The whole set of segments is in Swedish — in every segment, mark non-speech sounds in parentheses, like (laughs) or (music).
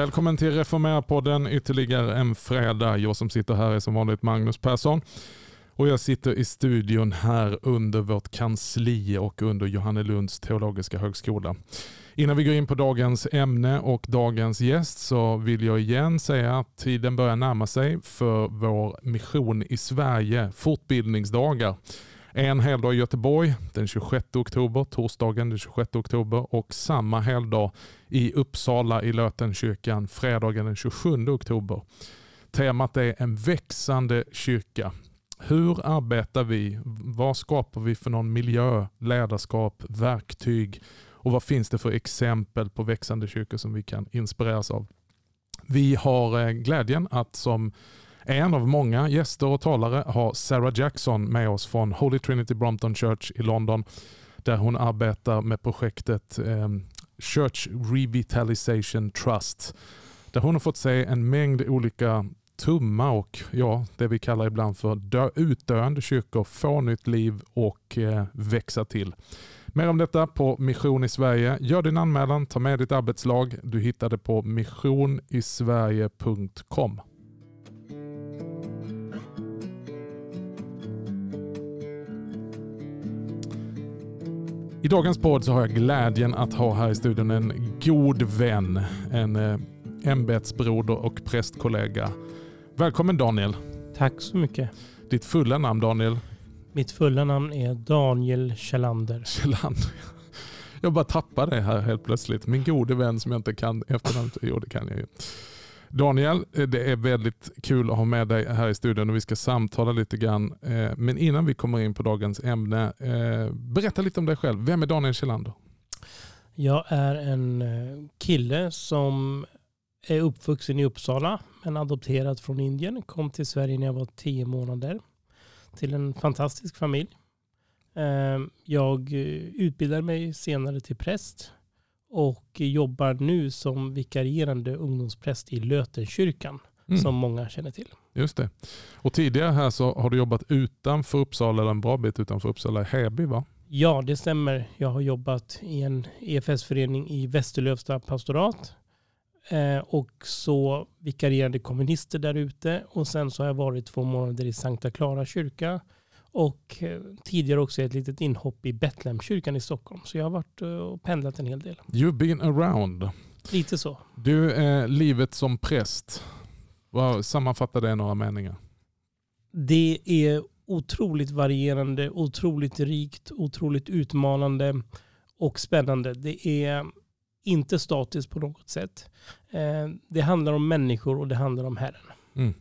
Välkommen till Reformera-podden ytterligare en fredag. Jag som sitter här är som vanligt Magnus Persson. Och jag sitter i studion här under vårt kansli och under Johannelunds teologiska högskola. Innan vi går in på dagens ämne och dagens gäst så vill jag igen säga att tiden börjar närma sig för vår mission i Sverige, fortbildningsdagar. En helgdag i Göteborg den 26 oktober, torsdagen den 26 oktober och samma helgdag i Uppsala i Lötenkyrkan fredagen den 27 oktober. Temat är en växande kyrka. Hur arbetar vi? Vad skapar vi för någon miljö, ledarskap, verktyg och vad finns det för exempel på växande kyrkor som vi kan inspireras av? Vi har eh, glädjen att som en av många gäster och talare har Sarah Jackson med oss från Holy Trinity Brompton Church i London där hon arbetar med projektet ehm, Church Revitalization Trust. Där hon har fått se en mängd olika tumma och ja, det vi kallar ibland för dö utdöende kyrkor få nytt liv och eh, växa till. Mer om detta på Mission i Sverige. Gör din anmälan, ta med ditt arbetslag. Du hittar det på missionisverige.com. I dagens podd så har jag glädjen att ha här i studion en god vän, en eh, ämbetsbroder och prästkollega. Välkommen Daniel. Tack så mycket. Ditt fulla namn Daniel? Mitt fulla namn är Daniel Kjellander. Kjellander. Jag bara tappade det här helt plötsligt. Min gode vän som jag inte kan efternamnet. Jo, det kan jag ju. Daniel, eh, det är väldigt kul att ha med dig här i studion och vi ska samtala lite grann. Eh, men innan vi kommer in på dagens ämne, eh, berätta lite om dig själv. Vem är Daniel Kjellander? Jag är en kille som är uppvuxen i Uppsala men adopterad från Indien. Kom till Sverige när jag var tio månader till en fantastisk familj. Jag utbildade mig senare till präst och jobbar nu som vikarierande ungdomspräst i Lötenkyrkan mm. som många känner till. Just det. Och tidigare här så har du jobbat utanför Uppsala, eller en bra bit utanför Uppsala, i Heby va? Ja, det stämmer. Jag har jobbat i en EFS-förening i Västerlövsta pastorat eh, och så vikarierande kommunister där ute och sen så har jag varit två månader i Sankta Clara kyrka och eh, tidigare också ett litet inhopp i Betlehemskyrkan i Stockholm. Så jag har varit eh, och pendlat en hel del. You've been around. Lite så. Du, eh, livet som präst. Sammanfatta det i några meningar. Det är otroligt varierande, otroligt rikt, otroligt utmanande och spännande. Det är inte statiskt på något sätt. Eh, det handlar om människor och det handlar om Herren. Mm.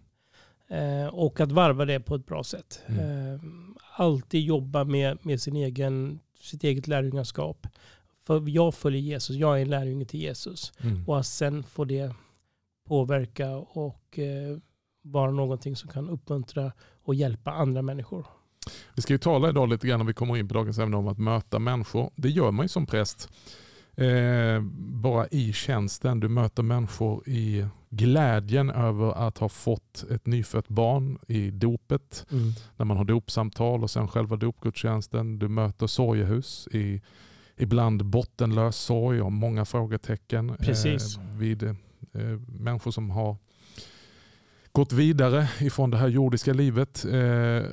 Eh, och att varva det på ett bra sätt. Mm. Eh, alltid jobba med, med sin egen, sitt eget lärjungaskap. För jag följer Jesus, jag är en lärjunge till Jesus. Mm. Och att sen får det påverka och eh, vara någonting som kan uppmuntra och hjälpa andra människor. Vi ska ju tala idag lite grann när vi kommer in på dagens ämne om att möta människor. Det gör man ju som präst. Eh, bara i tjänsten. Du möter människor i glädjen över att ha fått ett nyfött barn i dopet. Mm. När man har dopsamtal och sen själva dopgudstjänsten. Du möter sorgehus i ibland bottenlös sorg och många frågetecken. Precis. Eh, vid eh, människor som har gått vidare ifrån det här jordiska livet. Eh,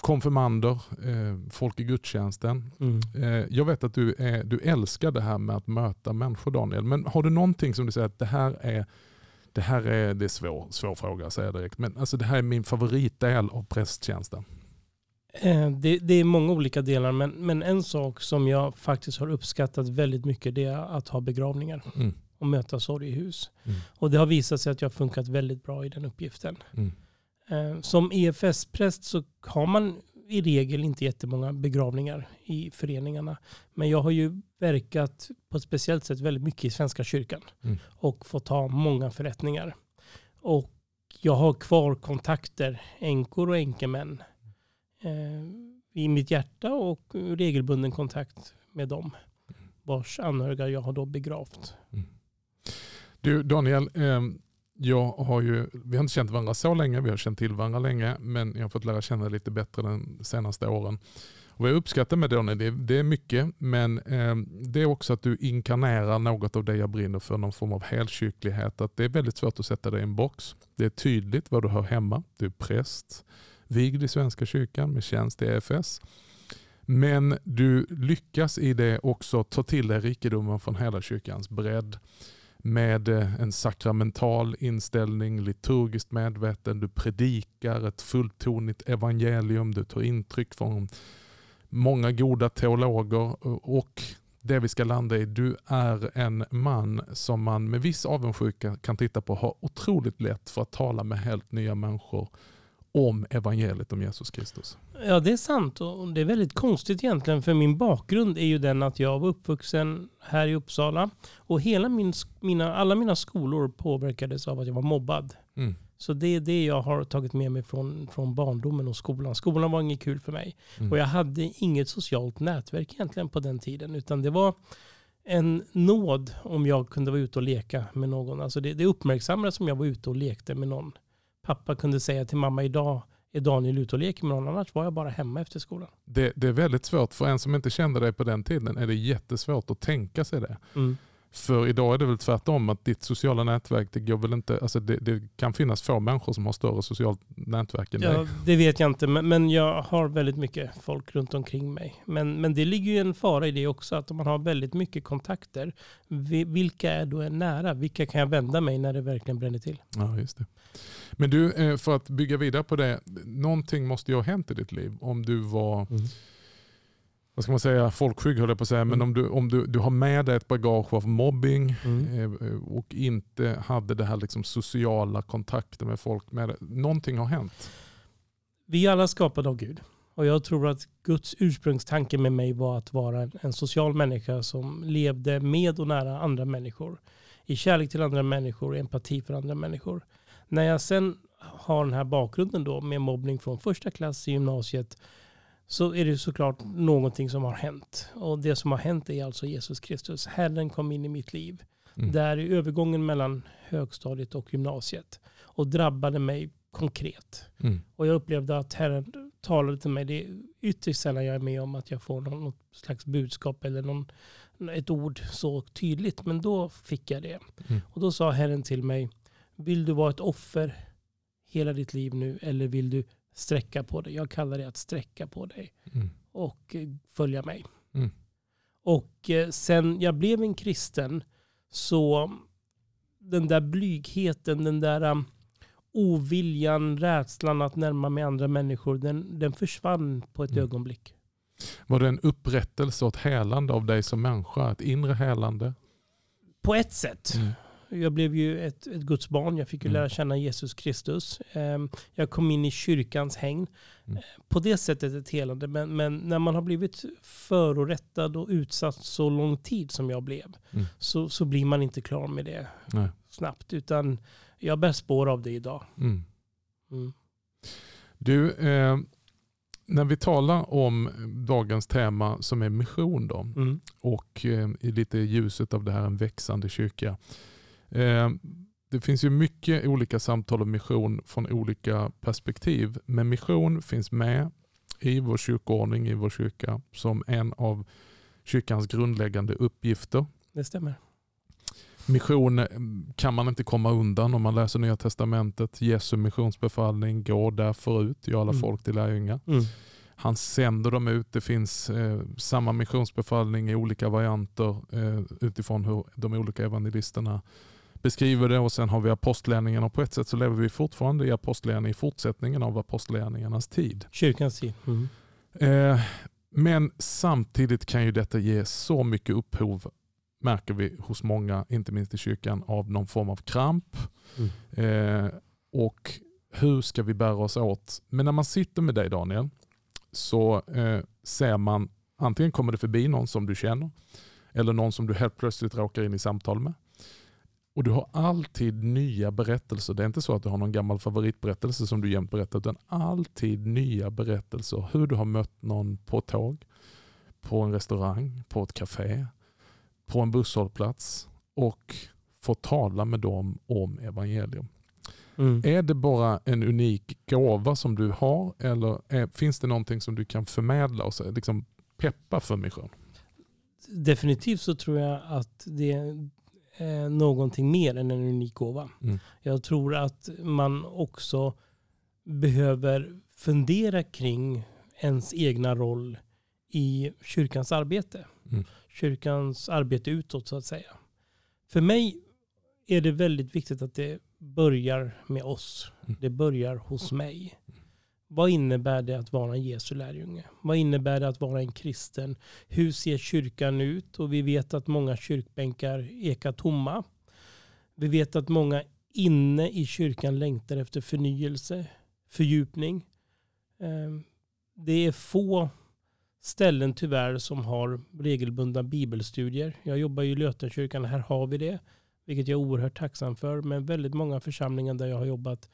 konfirmander, eh, folk i gudstjänsten. Mm. Eh, jag vet att du, är, du älskar det här med att möta människor Daniel. Men har du någonting som du säger att det här är det här är, det är svår, svår fråga säger jag direkt. Men alltså det här är min favoritdel av prästtjänsten. Eh, det, det, är många olika delar men, men en sak som jag faktiskt har uppskattat väldigt mycket det är att ha begravningar. Mm och möta sorgehus. Mm. Och det har visat sig att jag har funkat väldigt bra i den uppgiften. Mm. Eh, som EFS-präst så har man i regel inte jättemånga begravningar i föreningarna. Men jag har ju verkat på ett speciellt sätt väldigt mycket i Svenska kyrkan mm. och fått ha många förrättningar. Och jag har kvar kontakter, änkor och änkemän eh, i mitt hjärta och regelbunden kontakt med dem vars anhöriga jag har då begravt. Mm. Du Daniel, eh, jag har ju, vi har inte känt varandra så länge, vi har känt till varandra länge, men jag har fått lära känna lite bättre de senaste åren. Och jag uppskattar med Daniel, det, det är mycket, men eh, det är också att du inkarnerar något av det jag brinner för, någon form av helkyrklighet. Att det är väldigt svårt att sätta det i en box. Det är tydligt var du hör hemma. Du är präst, vigd i Svenska kyrkan med tjänst i EFS. Men du lyckas i det också ta till dig rikedomen från hela kyrkans bredd med eh, en sakramental inställning, liturgiskt medveten, du predikar ett fulltonigt evangelium, du tar intryck från många goda teologer eh, och det vi ska landa i, du är en man som man med viss avundsjuka kan titta på har otroligt lätt för att tala med helt nya människor om evangeliet om Jesus Kristus. Ja, det är sant och det är väldigt konstigt egentligen för min bakgrund är ju den att jag var uppvuxen här i Uppsala och hela min, mina, alla mina skolor påverkades av att jag var mobbad. Mm. Så det är det jag har tagit med mig från, från barndomen och skolan. Skolan var inget kul för mig. Mm. Och jag hade inget socialt nätverk egentligen på den tiden. Utan det var en nåd om jag kunde vara ute och leka med någon. Alltså det, det uppmärksammades om jag var ute och lekte med någon. Pappa kunde säga till mamma idag är Daniel ute och leker med någon, annars var jag bara hemma efter skolan. Det, det, är väldigt svårt, för en som inte kände dig på den tiden är det jättesvårt att tänka sig det. Mm. För idag är det väl tvärtom att ditt sociala nätverk, det går väl inte, alltså det, det kan finnas få människor som har större socialt nätverk än ja, dig. Det vet jag inte, men, men, jag har väldigt mycket folk runt omkring mig. Men, men det ligger ju en fara i det också, att om man har väldigt mycket kontakter, vilka är då är nära? Vilka kan jag vända mig när det verkligen bränner till? Ja, just det. Men du, eh, för att bygga vidare på det, någonting måste ju ha hänt i ditt liv om du var mm vad ska man säga, folkskygg höll jag på att säga, mm. men om, du, om du, du har med dig ett bagage av mobbing mm. eh, och inte hade det här liksom sociala kontakten med folk med. Någonting har hänt. Vi är alla skapade av Gud. Och jag tror att Guds ursprungstanke med mig var att vara en, en social människa som levde med och nära andra människor. I kärlek till andra människor, empati för andra människor. När jag sen har den här bakgrunden då med mobbning från första klass i gymnasiet så är det såklart någonting som har hänt. Och det som har hänt är alltså Jesus Kristus. Herren kom in i mitt liv. Mm. Där i övergången mellan högstadiet och gymnasiet. Och drabbade mig konkret. Mm. Och jag upplevde att Herren talade till mig. Det är ytterst sällan jag är med om att jag får något slags budskap eller någon, ett ord så tydligt. Men då fick jag det. Mm. Och då sa Herren till mig, vill du vara ett offer hela ditt liv nu eller vill du sträcka på dig. Jag kallar det att sträcka på dig mm. och eh, följa mig. Mm. Och eh, sen jag blev en kristen så den där blygheten, den där um, oviljan, rädslan att närma mig andra människor, den, den försvann på ett mm. ögonblick. Var det en upprättelse och ett helande av dig som människa? Ett inre helande? På ett sätt. Mm. Jag blev ju ett, ett Guds barn. Jag fick ju mm. lära känna Jesus Kristus. Ehm, jag kom in i kyrkans hägn. Mm. Eh, på det sättet ett helande. Men, men, när man har blivit förorättad och utsatt så lång tid som jag blev mm. så, så blir man inte klar med det Nej. snabbt. Utan jag bär spår av det idag. Mm. Mm. Du, eh, när vi talar om dagens tema som är mission då, mm. och eh, i lite ljuset av det här en växande kyrka. Eh, det finns ju mycket olika samtal om mission från olika perspektiv. Men mission finns med i vår kyrkoordning, i vår kyrka, som en av kyrkans grundläggande uppgifter. Det stämmer. Mission eh, kan man inte komma undan om man läser Nya Testamentet. Jesu missionsbefallning, gå därför ut, gör alla mm. folk till lärjungar. Mm. Han sänder dem ut. Det finns eh, samma missionsbefallning i olika varianter eh, utifrån hur de olika evangelisterna beskriver det och sen har vi apostlärningarna och på ett sätt så lever vi fortfarande i apostlärningarna i fortsättningen av apostlärningarnas tid. Kyrkans tid. Mm. Eh, men samtidigt kan ju detta ge så mycket upphov, märker vi hos många, inte minst i kyrkan, av någon form av kramp. Mm. Eh, och hur ska vi bära oss åt? Men när man sitter med dig Daniel, så eh, ser man antingen kommer det förbi någon som du känner, eller någon som du helt plötsligt råkar in i samtal med. Och du har alltid nya berättelser. Det är inte så att du har någon gammal favoritberättelse som du jämt berättar, utan alltid nya berättelser. Hur du har mött någon på ett tåg, på en restaurang, på ett café, på en busshållplats och få tala med dem om evangelium. Mm. Är det bara en unik gåva som du har eller är, finns det någonting som du kan förmedla och liksom peppa för mission? Definitivt så tror jag att det är någonting mer än en unik gåva. Mm. Jag tror att man också behöver fundera kring ens egna roll i kyrkans arbete. Mm. Kyrkans arbete utåt så att säga. För mig är det väldigt viktigt att det börjar med oss. Mm. Det börjar hos mig. Vad innebär det att vara en Jesu lärjunge? Vad innebär det att vara en kristen? Hur ser kyrkan ut? Och vi vet att många kyrkbänkar ekar tomma. Vi vet att många inne i kyrkan längtar efter förnyelse, fördjupning. Ehm, det är få ställen tyvärr som har regelbundna bibelstudier. Jag jobbar i Lötenkyrkan, här har vi det. Vilket jag är oerhört tacksam för. Men väldigt många församlingar där jag har jobbat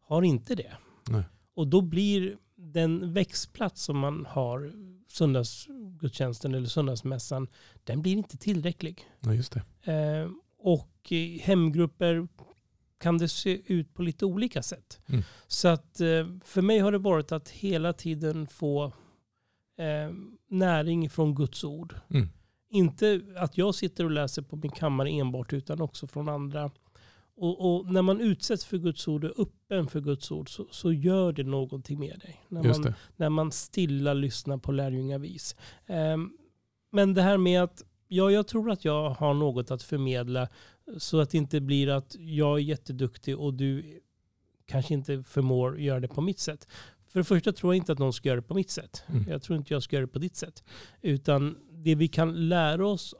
har inte det. Nej. Och då blir den växtplats som man har, söndagsgudstjänsten eller söndagsmässan, den blir inte tillräcklig. Ja, just det. Eh, och hemgrupper kan det se ut på lite olika sätt. Mm. Så att eh, för mig har det varit att hela tiden få eh, näring från Guds ord. Mm. Inte att jag sitter och läser på min kammare enbart utan också från andra. Och, och, när man utsätts för Guds ord och är öppen för Guds ord så, så gör det någonting med dig. När man, när man stilla lyssnar på lärjungavis. Um, men det här med att ja, jag tror att jag har något att förmedla så att det inte blir att jag är jätteduktig och du kanske inte förmår göra det på mitt sätt. För det första tror jag inte att någon ska göra det på mitt sätt. Mm. Jag tror inte jag ska göra det på ditt sätt. Utan det vi kan lära oss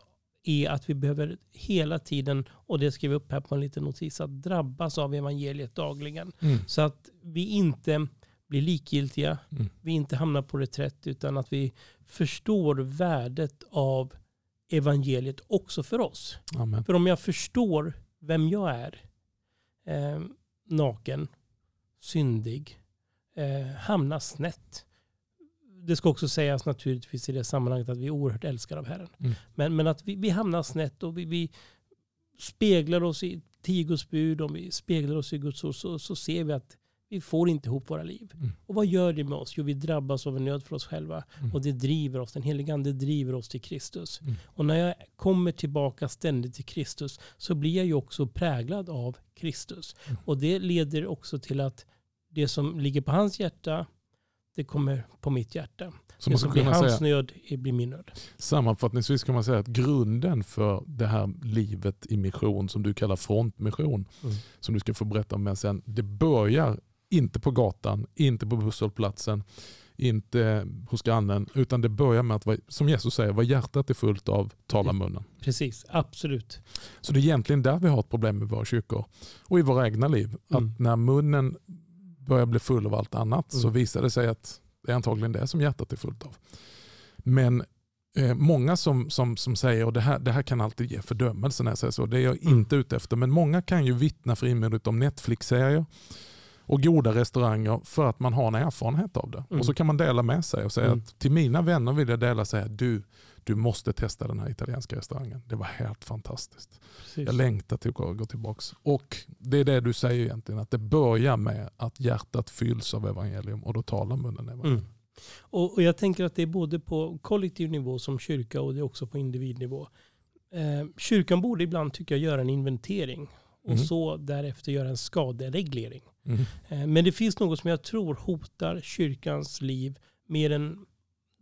är att vi behöver hela tiden, och det skriver upp här på en liten notis, att drabbas av evangeliet dagligen. Mm. Så att vi inte blir likgiltiga, mm. vi inte hamnar på reträtt, utan att vi förstår värdet av evangeliet också för oss. Amen. För om jag förstår vem jag är, eh, naken, syndig, eh, hamnar snett, det ska också sägas naturligtvis i det sammanhanget att vi är oerhört älskade av Herren. Mm. Men, men att vi, vi hamnar snett och vi, vi speglar oss i tio Guds bud, om vi speglar oss i Guds ord så, så ser vi att vi får inte ihop våra liv. Mm. Och vad gör det med oss? Jo, vi drabbas av en nöd för oss själva. Mm. Och det driver oss, den helige ande driver oss till Kristus. Mm. Och när jag kommer tillbaka ständigt till Kristus så blir jag ju också präglad av Kristus. Mm. Och det leder också till att det som ligger på hans hjärta det kommer på mitt hjärta. Så det som blir hans säga, nöd blir min nöd. Sammanfattningsvis kan man säga att grunden för det här livet i mission som du kallar frontmission, mm. som du ska få berätta om sen, det börjar inte på gatan, inte på busshållplatsen, inte hos grannen, utan det börjar med att, som Jesus säger, vad hjärtat är fullt av talar munnen. Precis, absolut. Så det är egentligen där vi har ett problem med våra kyrkor och i våra egna liv. Mm. Att när munnen börjar bli full av allt annat mm. så visar det sig att det är antagligen det som hjärtat är fullt av. Men eh, många som, som, som säger, och det här, det här kan alltid ge fördömelse när jag säger så, det är jag mm. inte ute efter, men många kan ju vittna frimodigt om Netflix-serier och goda restauranger för att man har en erfarenhet av det. Mm. Och så kan man dela med sig och säga mm. att till mina vänner vill jag dela och säga du, du måste testa den här italienska restaurangen. Det var helt fantastiskt. Precis. Jag längtar till att gå tillbaka. Och det är det du säger egentligen, att det börjar med att hjärtat fylls av evangelium och då talar munnen evangelium. Mm. Och, och, jag tänker att det är både på kollektiv nivå som kyrka och det är också på individnivå. Eh, kyrkan borde ibland tycka jag göra en inventering och mm. så därefter göra en skadereglering. Mm. Eh, men det finns något som jag tror hotar kyrkans liv mer än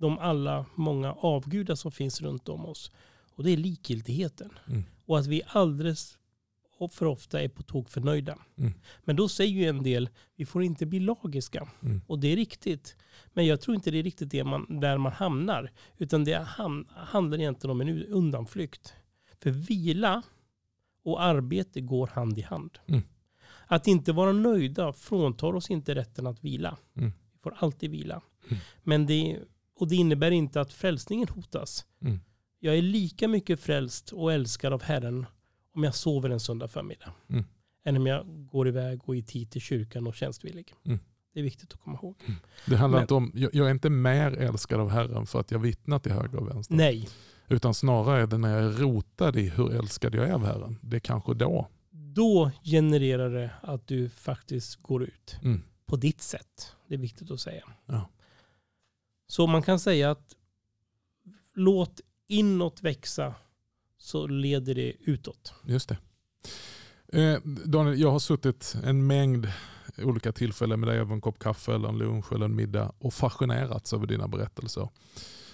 de alla många avgudar som finns runt om oss. Och det är likgiltigheten. Mm. Och att vi alldeles för ofta är på tok förnöjda. Mm. Men då säger ju en del, vi får inte bli lagiska. Mm. Och det är riktigt. Men jag tror inte det är riktigt det man, där man hamnar. Utan det ham, handlar egentligen om en undanflykt. För vila och arbete går hand i hand. Mm. Att inte vara nöjda fråntar oss inte rätten att vila. Mm. Vi får alltid vila. Mm. Men det och det innebär inte att frälsningen hotas. Mm. Jag är lika mycket frälst och älskad av Herren om jag sover en söndag förmiddag. Mm. Än om jag går iväg och i tid till kyrkan och tjänstvillig. Mm. Det är viktigt att komma ihåg. Mm. Det handlar Men, inte om, jag, jag är inte mer älskad av Herren för att jag vittnar till höger och vänster. Nej. Utan snarare är det när jag är rotad i hur älskad jag är av Herren. Det är kanske då. Då genererar det att du faktiskt går ut. Mm. På ditt sätt. Det är viktigt att säga. Ja. Så man kan säga att låt inåt växa så leder det utåt. Just det. Eh, Daniel, jag har suttit en mängd olika tillfällen med dig över en kopp kaffe, eller en lunch eller en middag och fascinerats över dina berättelser.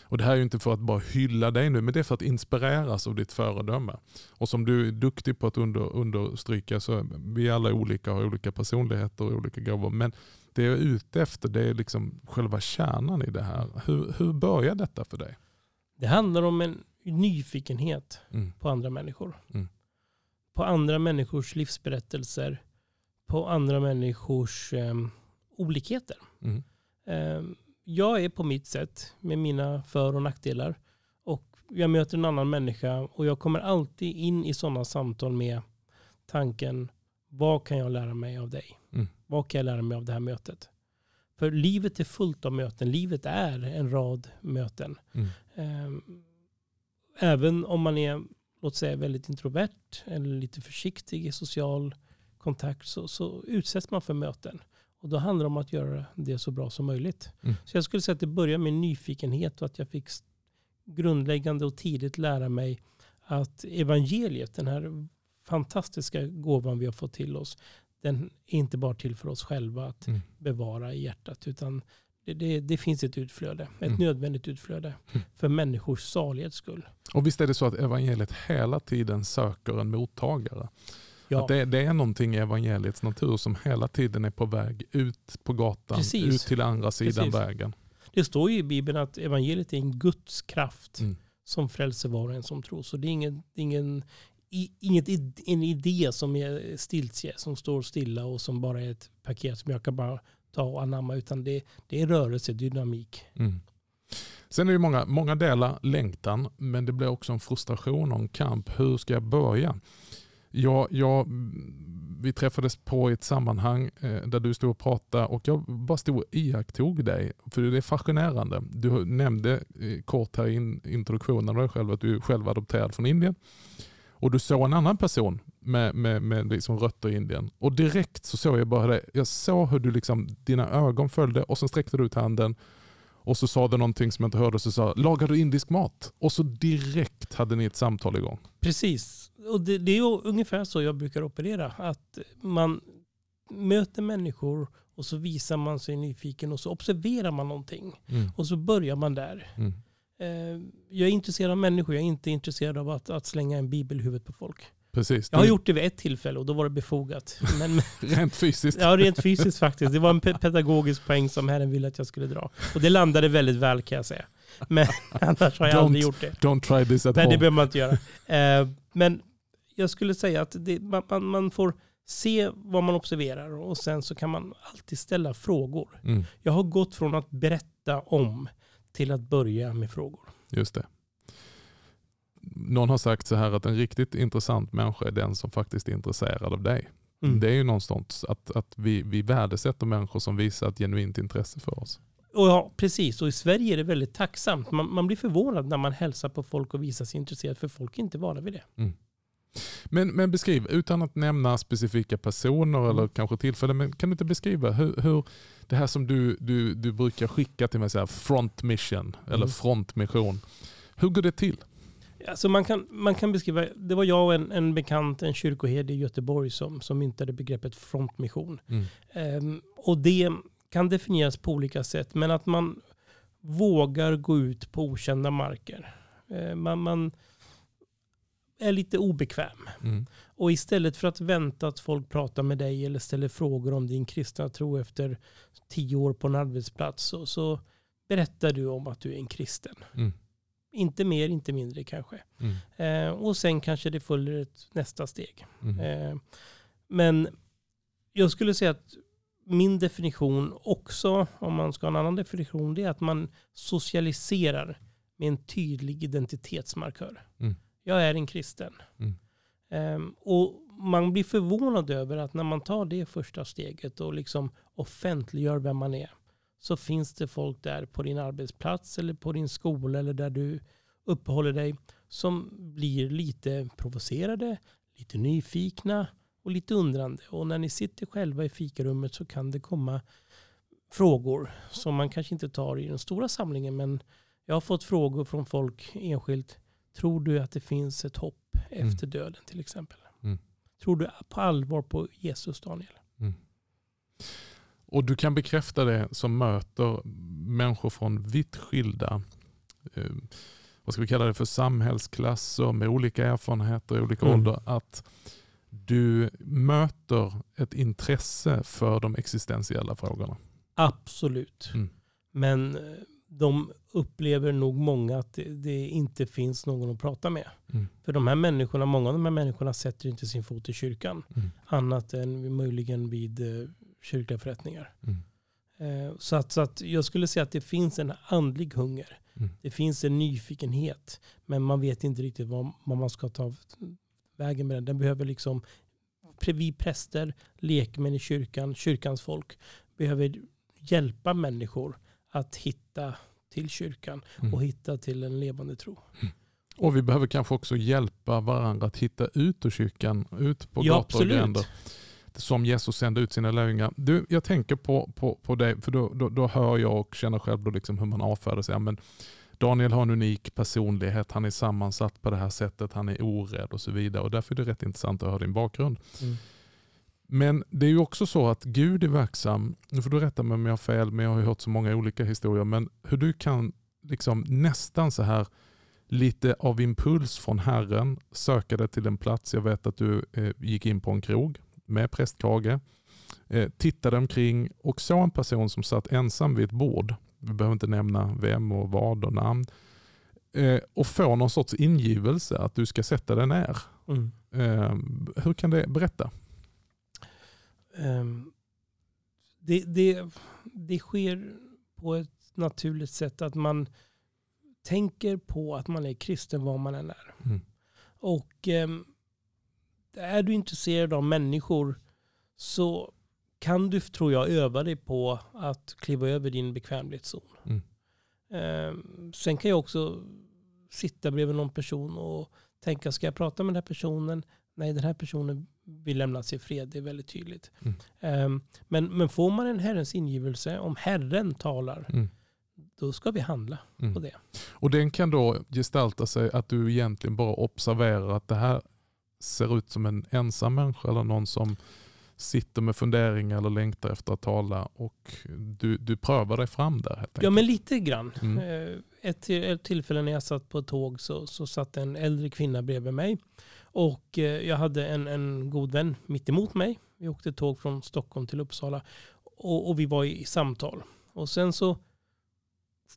Och Det här är ju inte för att bara hylla dig nu, men det är för att inspireras av ditt föredöme. Och som du är duktig på att under, understryka så är vi alla olika har olika personligheter och olika gåvor. Men det jag är ute efter det är liksom själva kärnan i det här. Hur, hur börjar detta för dig? Det handlar om en nyfikenhet Mm. på andra människor. Mm. På andra människors livsberättelser. På andra människors eh, olikheter. Mm. Eh, jag är på mitt sätt med mina för och nackdelar. Och jag möter en annan människa och jag kommer alltid in i sådana samtal med tanken vad kan jag lära mig av dig? Mm. Vad kan jag lära mig av det här mötet? För livet är fullt av möten. Livet är en rad möten. Mm. Eh, även om man är, låt säga, väldigt introvert eller lite försiktig i social kontakt så, så utsätts man för möten. Och då handlar det om att göra det så bra som möjligt. Mm. Så jag skulle säga att det börjar med nyfikenhet och att jag fick grundläggande och tidigt lära mig att evangeliet, den här fantastiska gåvan vi har fått till oss, den är inte bara till för oss själva att Mm. bevara i hjärtat, utan det, det, det finns ett utflöde, ett Mm. nödvändigt utflöde Mm. för människors salighets skull. Och visst är det så att evangeliet hela tiden söker en mottagare? Ja, Att det, det är någonting i evangeliets natur som hela tiden är på väg ut på gatan, Precis. ut till andra sidan Precis. vägen. det står ju i Bibeln att evangeliet är en Guds kraft Mm. som frälser var och en som tror. Så det är ingen, ingen, i, inget, id- en idé som är stiltje, som står stilla och som bara är ett paket som jag kan bara ta och anamma, utan det, det är rörelse, dynamik. Mm. Sen är det många, många delar längtan, men det blir också en frustration och en kamp. Hur ska jag börja? Jag, jag, vi träffades på i ett sammanhang eh, där du stod och pratade och jag bara stod och iakttog dig. För det är fascinerande. Du nämnde eh, kort här i introduktionen dig själv att du är själv adopterad från Indien. Och du såg en annan person med, med, med liksom rötter i Indien. Och direkt så såg jag bara det. Jag såg hur du liksom, dina ögon följde och sen sträckte du ut handen och så sa du någonting som jag inte hörde och så sa lagar du indisk mat? Och så direkt hade ni ett samtal igång. Precis. Och det, det är ju ungefär så jag brukar operera. Att man möter människor och så visar man sig nyfiken och så observerar man någonting. Mm. Och så börjar man där. Mm. Eh, Jag är intresserad av människor, jag är inte intresserad av att, att slänga en bibel i huvudet på folk. Precis. Jag har gjort det vid ett tillfälle och då var det befogat. (laughs) Men, Rent fysiskt. ja, rent fysiskt faktiskt. Det var en pe- pedagogisk poäng som Herren ville att jag skulle dra. Och det landade väldigt väl kan jag säga. Men (laughs) annars har jag Don't aldrig gjort det. Don't try this at Nej, det home. behöver man inte göra. (laughs) Eh, Men jag skulle säga att det, man, man, man får se vad man observerar och sen så kan man alltid ställa frågor. Mm, Jag har gått från att berätta om till att börja med frågor. just det. Någon har sagt så här att en riktigt intressant människa är den som faktiskt är intresserad av dig. Mm. Det är ju någonstans att, att vi, vi värdesätter människor som visar ett genuint intresse för oss. Och ja, precis. Och i Sverige är det väldigt tacksamt. Man, man blir förvånad när man hälsar på folk och visar sig intresserad, för folk är inte vana vid det. Men, men beskriv, utan att nämna specifika personer eller Mm. kanske tillfällen, men kan du inte beskriva hur, hur det här som du, du, du brukar skicka till mig, så här, front mission eller Mm. frontmission. Hur går det till? Alltså man, kan, man kan beskriva, det var jag och en, en bekant, en kyrkoherde i Göteborg som, som myntade begreppet frontmission. Ehm, och det kan definieras på olika sätt, men att man vågar gå ut på okända marker. Ehm, man, man är lite obekväm. Mm. Och istället för att vänta att folk pratar med dig eller ställer frågor om din kristna tro efter tio år på en arbetsplats så, så berättar du om att du är en kristen. Mm. Inte mer, inte mindre kanske. Mm. Eh, och sen kanske det följer ett nästa steg. Mm. Eh, men jag skulle säga att min definition också, om man ska ha en annan definition, det är att man socialiserar med en tydlig identitetsmarkör. Mm. Jag är en kristen. Mm. Ehm, och man blir förvånad över att när man tar det första steget och liksom offentliggör vem man är, så finns det folk där på din arbetsplats eller på din skola eller där du uppehåller dig som blir lite provocerade, lite nyfikna och lite undrande. Och när ni sitter själva i fikarummet så kan det komma frågor som man kanske inte tar i den stora samlingen. Men jag har fått frågor från folk enskilt. Tror du att det finns ett hopp mm. efter döden till exempel? Mm. Tror du på allvar på Jesus Daniel? Mm. Och du kan bekräfta det som möter människor från vitt skilda eh, vad ska vi kalla det för samhällsklasser med olika erfarenheter i olika mm. ålder. Att du möter ett intresse för de existentiella frågorna. Absolut. Mm. Men eh, de upplever nog många att det, det, inte finns någon att prata med. Mm. För de här människorna, många av de här människorna sätter inte sin fot i kyrkan. Mm. Annat än möjligen vid eh, kyrkliga förrättningar. Mm. Eh, så, att, så att jag skulle säga att det finns en andlig hunger. Mm. Det finns en nyfikenhet. Men man vet inte riktigt vad, vad man ska ta vägen med den. Den behöver liksom, vi präster, lekmän i kyrkan, kyrkans folk behöver hjälpa människor att hitta till kyrkan mm. och hitta till en levande tro. Mm. Och vi behöver kanske också hjälpa varandra att hitta ut ur kyrkan, ut på ja, gator och gränder. Som Jesus sände ut sina lärjungar. Du, jag tänker på, på, på dig, för då, då, då hör jag och känner själv då liksom hur man avfärdar sig. Men Daniel har en unik personlighet, han är sammansatt på det här sättet, han är orädd och så vidare. Och därför är det rätt intressant att höra din bakgrund. Mm. Men det är ju också så att Gud är verksam, nu får du rätta mig om jag har fel, men jag har hört så många olika historier, men hur du kan liksom nästan så här lite av impuls från Herren söka dig till en plats. Jag vet att du eh, gick in på en krog med prästkrage, eh, tittade omkring och såg en person som satt ensam vid ett bord. Vi behöver inte nämna vem och vad och namn. Eh, och få någon sorts ingivelse att du ska sätta dig ner. Mm. Eh, hur kan det, berätta. Um, det, det, det sker på ett naturligt sätt att man tänker på att man är kristen var man än är. Mm. Och um, är du intresserad av människor så kan du, tror jag, öva dig på att kliva över din bekvämlighetszon. Mm. Um, sen kan jag också sitta bredvid någon person och tänka, ska jag prata med den här personen? Nej, den här personen vill lämnas i fred. Det är väldigt tydligt. Mm. Um, men, men får man en Herrens ingivelse, om Herren talar, mm. då ska vi handla mm. på det. Och den kan då gestalta sig att du egentligen bara observerar att det här ser ut som en ensam människa eller någon som sitter med funderingar eller längtar efter att tala och du, du prövar dig fram där. Helt ja, men lite grann. Mm. Eh, ett, ett tillfälle när jag satt på ett tåg så, så satt en äldre kvinna bredvid mig. Och eh, jag hade en, en god vän mitt emot mig. Vi åkte tåg från Stockholm till Uppsala. Och, och vi var i samtal. Och sen så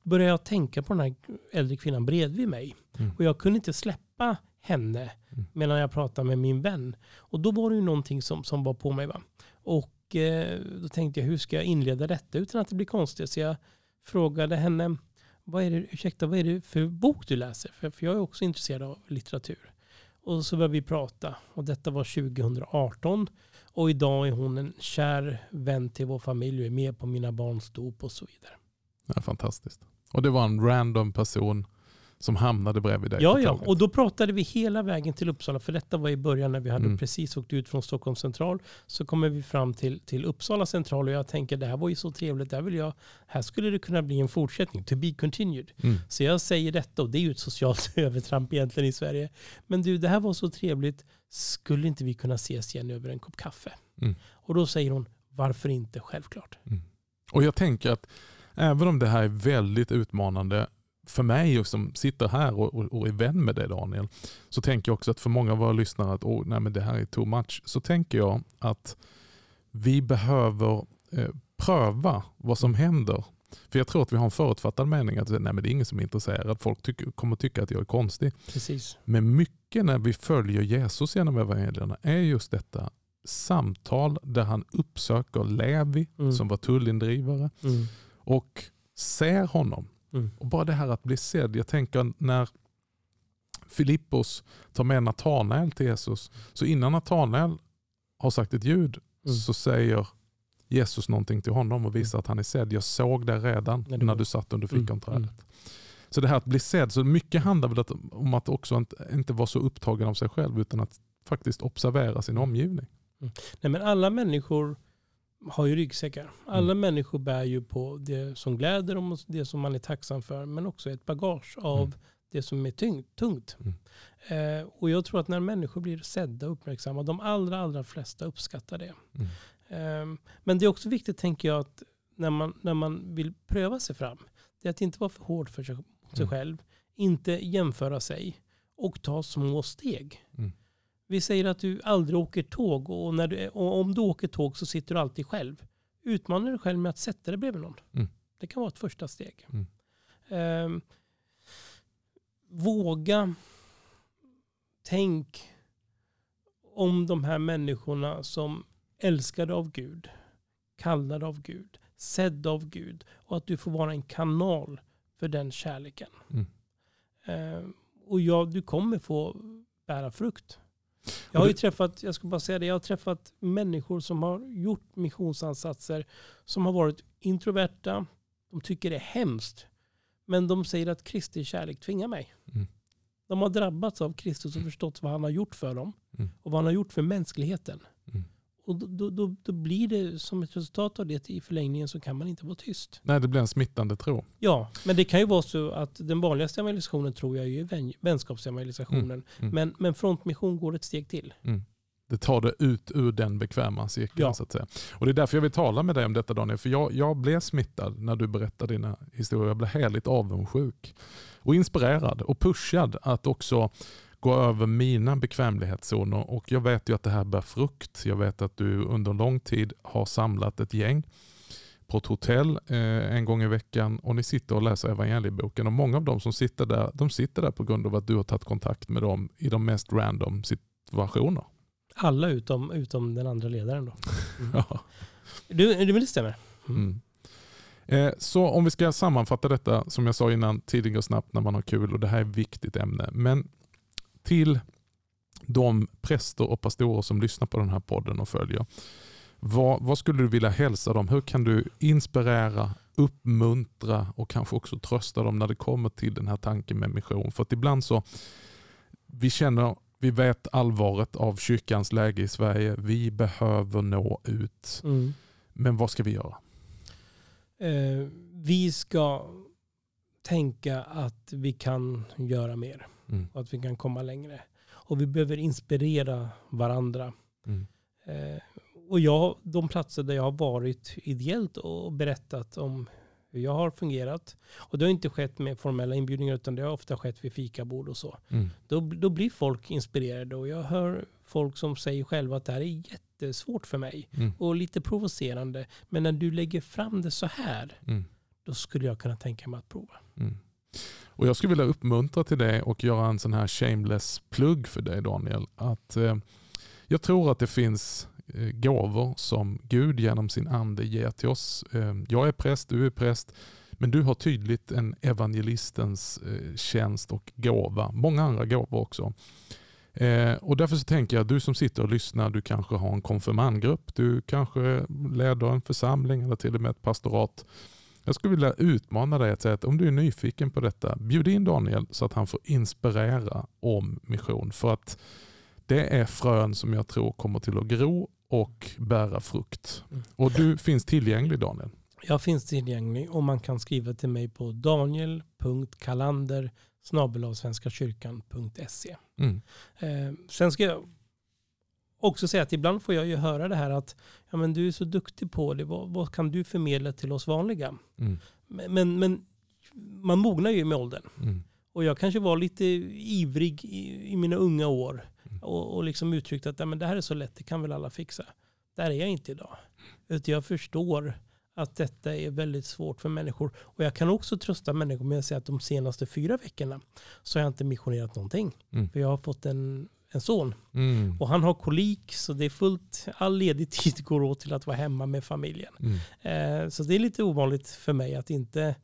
började jag tänka på den här äldre kvinnan bredvid mig. Mm. Och jag kunde inte släppa henne mm. medan jag pratade med min vän. Och då var det ju någonting som, som var på mig. Va? Och eh, då tänkte jag, hur ska jag inleda detta utan att det blir konstigt? Så jag frågade henne, vad är det, ursäkta, vad är det för bok du läser? För, för jag är också intresserad av litteratur. Och så började vi prata. Och detta var 2018. Och idag är hon en kär vän till vår familj och är med på mina barns dop och så vidare. Ja, fantastiskt. Och det var en random person som hamnade bredvid dig Ja, ja. och då pratade vi hela vägen till Uppsala. För detta var i början när vi hade mm. precis åkt ut från Stockholm central. Så kommer vi fram till, till Uppsala central och jag tänker det här var ju så trevligt. Där vill jag, här skulle det kunna bli en fortsättning. To be continued. Mm. Så jag säger detta och det är ju ett socialt (laughs) övertramp egentligen i Sverige. Men du, det här var så trevligt. Skulle inte vi kunna ses igen över en kopp kaffe? Mm. Och då säger hon, varför inte? Självklart. Mm. Och jag tänker att även om det här är väldigt utmanande för mig som sitter här och, och, och, är vän med dig Daniel, så tänker jag också att för många av våra lyssnare att oh, nej, men det här är too much. Så tänker jag att vi behöver eh, pröva vad som händer. För jag tror att vi har en förutfattad mening att nej, men det är ingen som är intresserad. Folk tycker, kommer tycka att jag är konstig. Precis. Men mycket när vi följer Jesus genom evangelierna är just detta samtal där han uppsöker Levi mm. som var tullindrivare mm. och ser honom Mm. Och bara det här att bli sedd. Jag tänker när Filippos tar med Natanael till Jesus. Så innan Natanael har sagt ett ljud mm. så säger Jesus någonting till honom och visar mm. att han är sedd. Jag såg det redan när du satt under mm. fikonträdet. Mm. Så det här att bli sedd, så mycket handlar väl om att också inte vara så upptagen av sig själv utan att faktiskt observera sin omgivning. Mm. Nej, men alla människor har ju ryggsäckar. Alla mm. människor bär ju på det som gläder dem och det som man är tacksam för. Men också ett bagage av mm. det som är tyng, tungt. Mm. Eh, och jag tror att när människor blir sedda och uppmärksamma, de allra, allra flesta uppskattar det. Eh, men det är också viktigt, tänker jag, att när man, när man vill pröva sig fram, det är att inte vara för hård för sig, sig mm. själv. Inte jämföra sig och ta små steg. Vi säger att du aldrig åker tåg och, när du, och om du åker tåg så sitter du alltid själv. Utmana dig själv med att sätta dig bredvid någon. Mm. Det kan vara ett första steg. Mm. Eh, våga tänk om de här människorna som älskade av Gud, kallade av Gud, sedda av Gud och att du får vara en kanal för den kärleken. Mm. Eh, och ja, du kommer få bära frukt. Jag har ju träffat, jag ska bara säga det, jag har träffat människor som har gjort missionsansatser som har varit introverta, de tycker det är hemskt, men de säger att Kristi kärlek tvingar mig. Mm. De har drabbats av Kristus och förstått vad han har gjort för dem mm. och vad han har gjort för mänskligheten. Mm. Och då, då, då, blir det som ett resultat av det i förlängningen så kan man inte vara tyst. Nej, det blir en smittande tro. Ja, men det kan ju vara så att den vanligaste evangelisationen tror jag är vänskapsevangelisationen. Mm, mm. Men, men frontmission går ett steg till. Mm. Det tar det ut ur den bekväma cirkeln. Ja. Så att säga. Och Det är därför jag vill tala med dig om detta Daniel. För jag, jag blev smittad när du berättade dina historier. Jag blev härligt avundsjuk. Och inspirerad och pushad att också gå över mina bekvämlighetszoner och jag vet ju att det här bär frukt. Jag vet att du under lång tid har samlat ett gäng på ett hotell eh, en gång i veckan och ni sitter och läser evangelieboken. Och många av dem som sitter där, de sitter där på grund av att du har tagit kontakt med dem i de mest random situationer. Alla utom, utom den andra ledaren då. (laughs) Mm. ja. du, det stämmer. Mm. Mm. Eh, så om vi ska sammanfatta detta, som jag sa innan, tidigt och snabbt när man har kul och det här är ett viktigt ämne. Men till de präster och pastorer som lyssnar på den här podden och följer. Vad, vad, skulle du vilja hälsa dem? Hur kan du inspirera, uppmuntra och kanske också trösta dem när det kommer till den här tanken med mission? För att ibland så, vi känner, vi vet allvaret av kyrkans läge i Sverige. Vi behöver nå ut. Mm. Men vad ska vi göra? Eh, vi ska tänka att vi kan göra mer. Mm. Och att vi kan komma längre. Och vi behöver inspirera varandra. Mm. Eh, och jag, de platser där jag har varit ideellt och berättat om hur jag har fungerat. Och det har inte skett med formella inbjudningar utan det har ofta skett vid fikabord och så. Mm. Då, då blir folk inspirerade och jag hör folk som säger själva att det här är jättesvårt för mig. Mm. Och lite provocerande. Men när du lägger fram det så här, mm. då skulle jag kunna tänka mig att prova. Och Jag skulle vilja uppmuntra till det och göra en sån här shameless plugg för dig Daniel. Att, eh, jag tror att det finns eh, gåvor som Gud genom sin ande ger till oss. Eh, jag är präst, du är präst. Men du har tydligt en evangelistens eh, tjänst och gåva. Många andra gåvor också. Eh, och Därför så tänker jag, att du som sitter och lyssnar, du kanske har en konfirmandgrupp, du kanske leder en församling eller till och med ett pastorat. Jag skulle vilja utmana dig att säga att om du är nyfiken på detta, bjud in Daniel så att han får inspirera om mission. För att det är frön som jag tror kommer till att gro och bära frukt. Mm. Och du finns tillgänglig Daniel? Jag finns tillgänglig och man kan skriva till mig på daniel.kalander svenskakyrkan.se. Mm. Eh, sen ska jag också säga att ibland får jag ju höra det här att ja, men du är så duktig på det, vad, vad kan du förmedla till oss vanliga? Mm. Men, men man mognar ju med åldern. Mm. Och jag kanske var lite ivrig i, i mina unga år mm. och, och liksom uttryckte att ja, men det här är så lätt, det kan väl alla fixa. Där är jag inte idag. Utan jag förstår att detta är väldigt svårt för människor. Och jag kan också trösta människor med att säga att de senaste fyra veckorna så har jag inte missionerat någonting. Mm. För jag har fått en en son. Mm. Och han har kolik så det är fullt, all ledig tid (laughs) går åt till att vara hemma med familjen. Mm. Eh, så det är lite ovanligt för mig att inte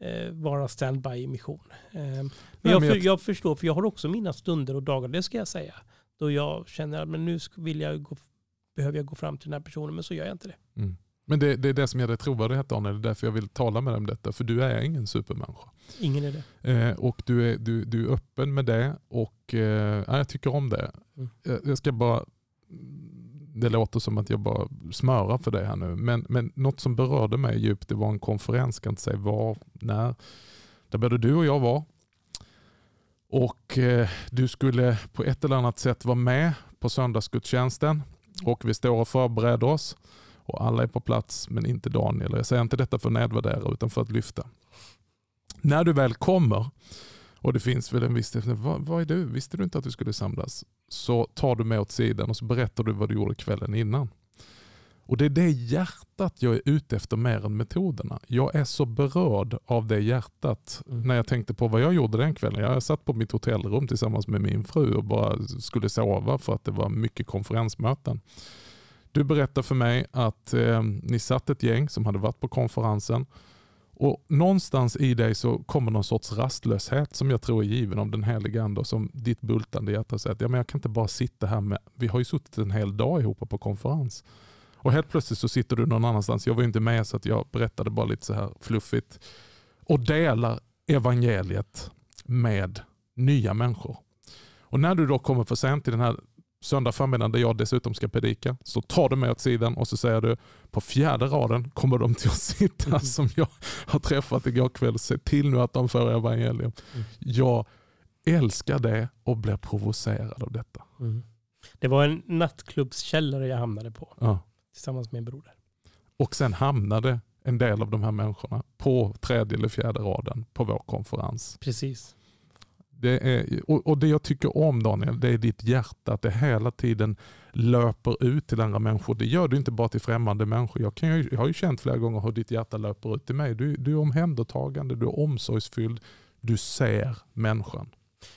eh, vara standby i mission. Eh, men, Nej, jag, men jag, jag, förstår, för jag har också mina stunder och dagar, det ska jag säga. Då jag känner att nu vill jag gå, behöver jag gå fram till den här personen, men så gör jag inte det. Mm. Men det, det, är det som ger dig trovärdighet Daniel, det är därför jag vill tala med dig om detta. För du är ingen supermänniska. Ingen är det. Eh, och du är, du, du är öppen med det och eh, jag tycker om det. Mm. Jag, jag, ska bara, det låter som att jag bara smörar för det här nu, men, men något som berörde mig djupt det var en konferens, kan inte säga var, när, där både du och jag var. Och eh, du skulle på ett eller annat sätt vara med på söndagsgudstjänsten och vi står och förbereder oss och alla är på plats men inte Daniel. Jag säger inte detta för att nedvärdera utan för att lyfta. När du väl kommer och det finns väl en viss vad, vad är du? Visste du inte att du skulle samlas? Så tar du mig åt sidan och så berättar du vad du gjorde kvällen innan. Och Det är det hjärtat jag är ute efter mer än metoderna. Jag är så berörd av det hjärtat mm. när jag tänkte på vad jag gjorde den kvällen. Jag satt på mitt hotellrum tillsammans med min fru och bara skulle sova för att det var mycket konferensmöten. Du berättar för mig att eh, ni satt ett gäng som hade varit på konferensen och Någonstans i dig så kommer någon sorts rastlöshet som jag tror är given av den helige Ande och som ditt bultande hjärta säger att ja, men jag kan inte bara sitta här med, vi har ju suttit en hel dag ihop på konferens. Och helt plötsligt så sitter du någon annanstans. Jag var ju inte med så att jag berättade bara lite så här fluffigt. Och delar evangeliet med nya människor. Och när du då kommer för sent till den här söndag förmiddag där jag dessutom ska predika, så tar du mig åt sidan och så säger du på fjärde raden kommer de till att sitta mm. som jag har träffat igår kväll. Se till nu att de får evangelium. Mm. Jag älskar det och blir provocerad av detta. Mm. Det var en nattklubbskällare jag hamnade på ja. tillsammans med min broder. Och sen hamnade en del av de här människorna på tredje eller fjärde raden på vår konferens. Precis. Det är, och, det jag tycker om Daniel, det är ditt hjärta, att det hela tiden löper ut till andra människor. Det gör du inte bara till främmande människor. Jag, kan jag har ju känt flera gånger hur ditt hjärta löper ut till mig. Du, du är omhändertagande, du är omsorgsfylld, du ser människan.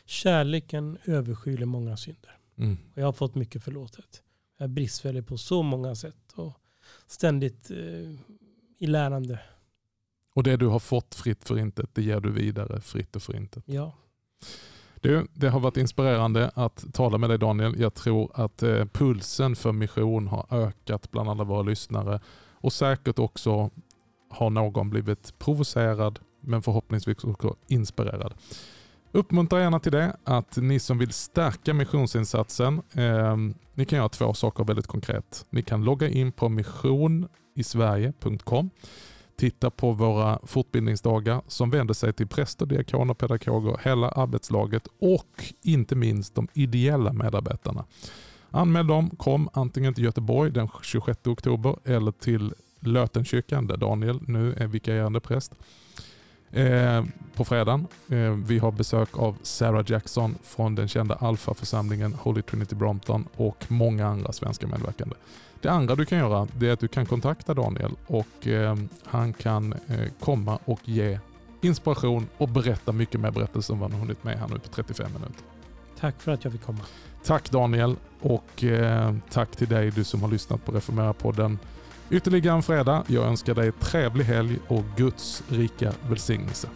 Kärleken överskyler många synder. Mm. Jag har fått mycket förlåtet. Jag är bristfällig på så många sätt och ständigt eh, i lärande. Och det du har fått fritt för intet, det ger du vidare fritt och för intet. Ja. Du, det har varit inspirerande att tala med dig Daniel. Jag tror att eh, pulsen för mission har ökat bland alla våra lyssnare och säkert också har någon blivit provocerad men förhoppningsvis också inspirerad. Uppmuntra gärna till det, att ni som vill stärka missionsinsatsen, eh, ni kan göra två saker väldigt konkret. Ni kan logga in på missionisverige.com titta på våra fortbildningsdagar som vänder sig till präster, diakoner, pedagoger, hela arbetslaget och inte minst de ideella medarbetarna. Anmäl dem, kom antingen till Göteborg den 26 oktober eller till Lötenkyrkan där Daniel nu är vikarierande präst. Eh, på fredagen. Eh, vi har besök av Sarah Jackson från den kända Alfa-församlingen Holy Trinity Brompton och många andra svenska medverkande. Det andra du kan göra är att du kan kontakta Daniel och eh, han kan eh, komma och ge inspiration och berätta mycket mer berättelser än vad han hunnit med här nu på 35 minuter. Tack för att jag fick komma. Tack Daniel och eh, tack till dig du som har lyssnat på Reformera-podden. Ytterligare en fredag. Jag önskar dig trevlig helg och Guds rika välsignelse.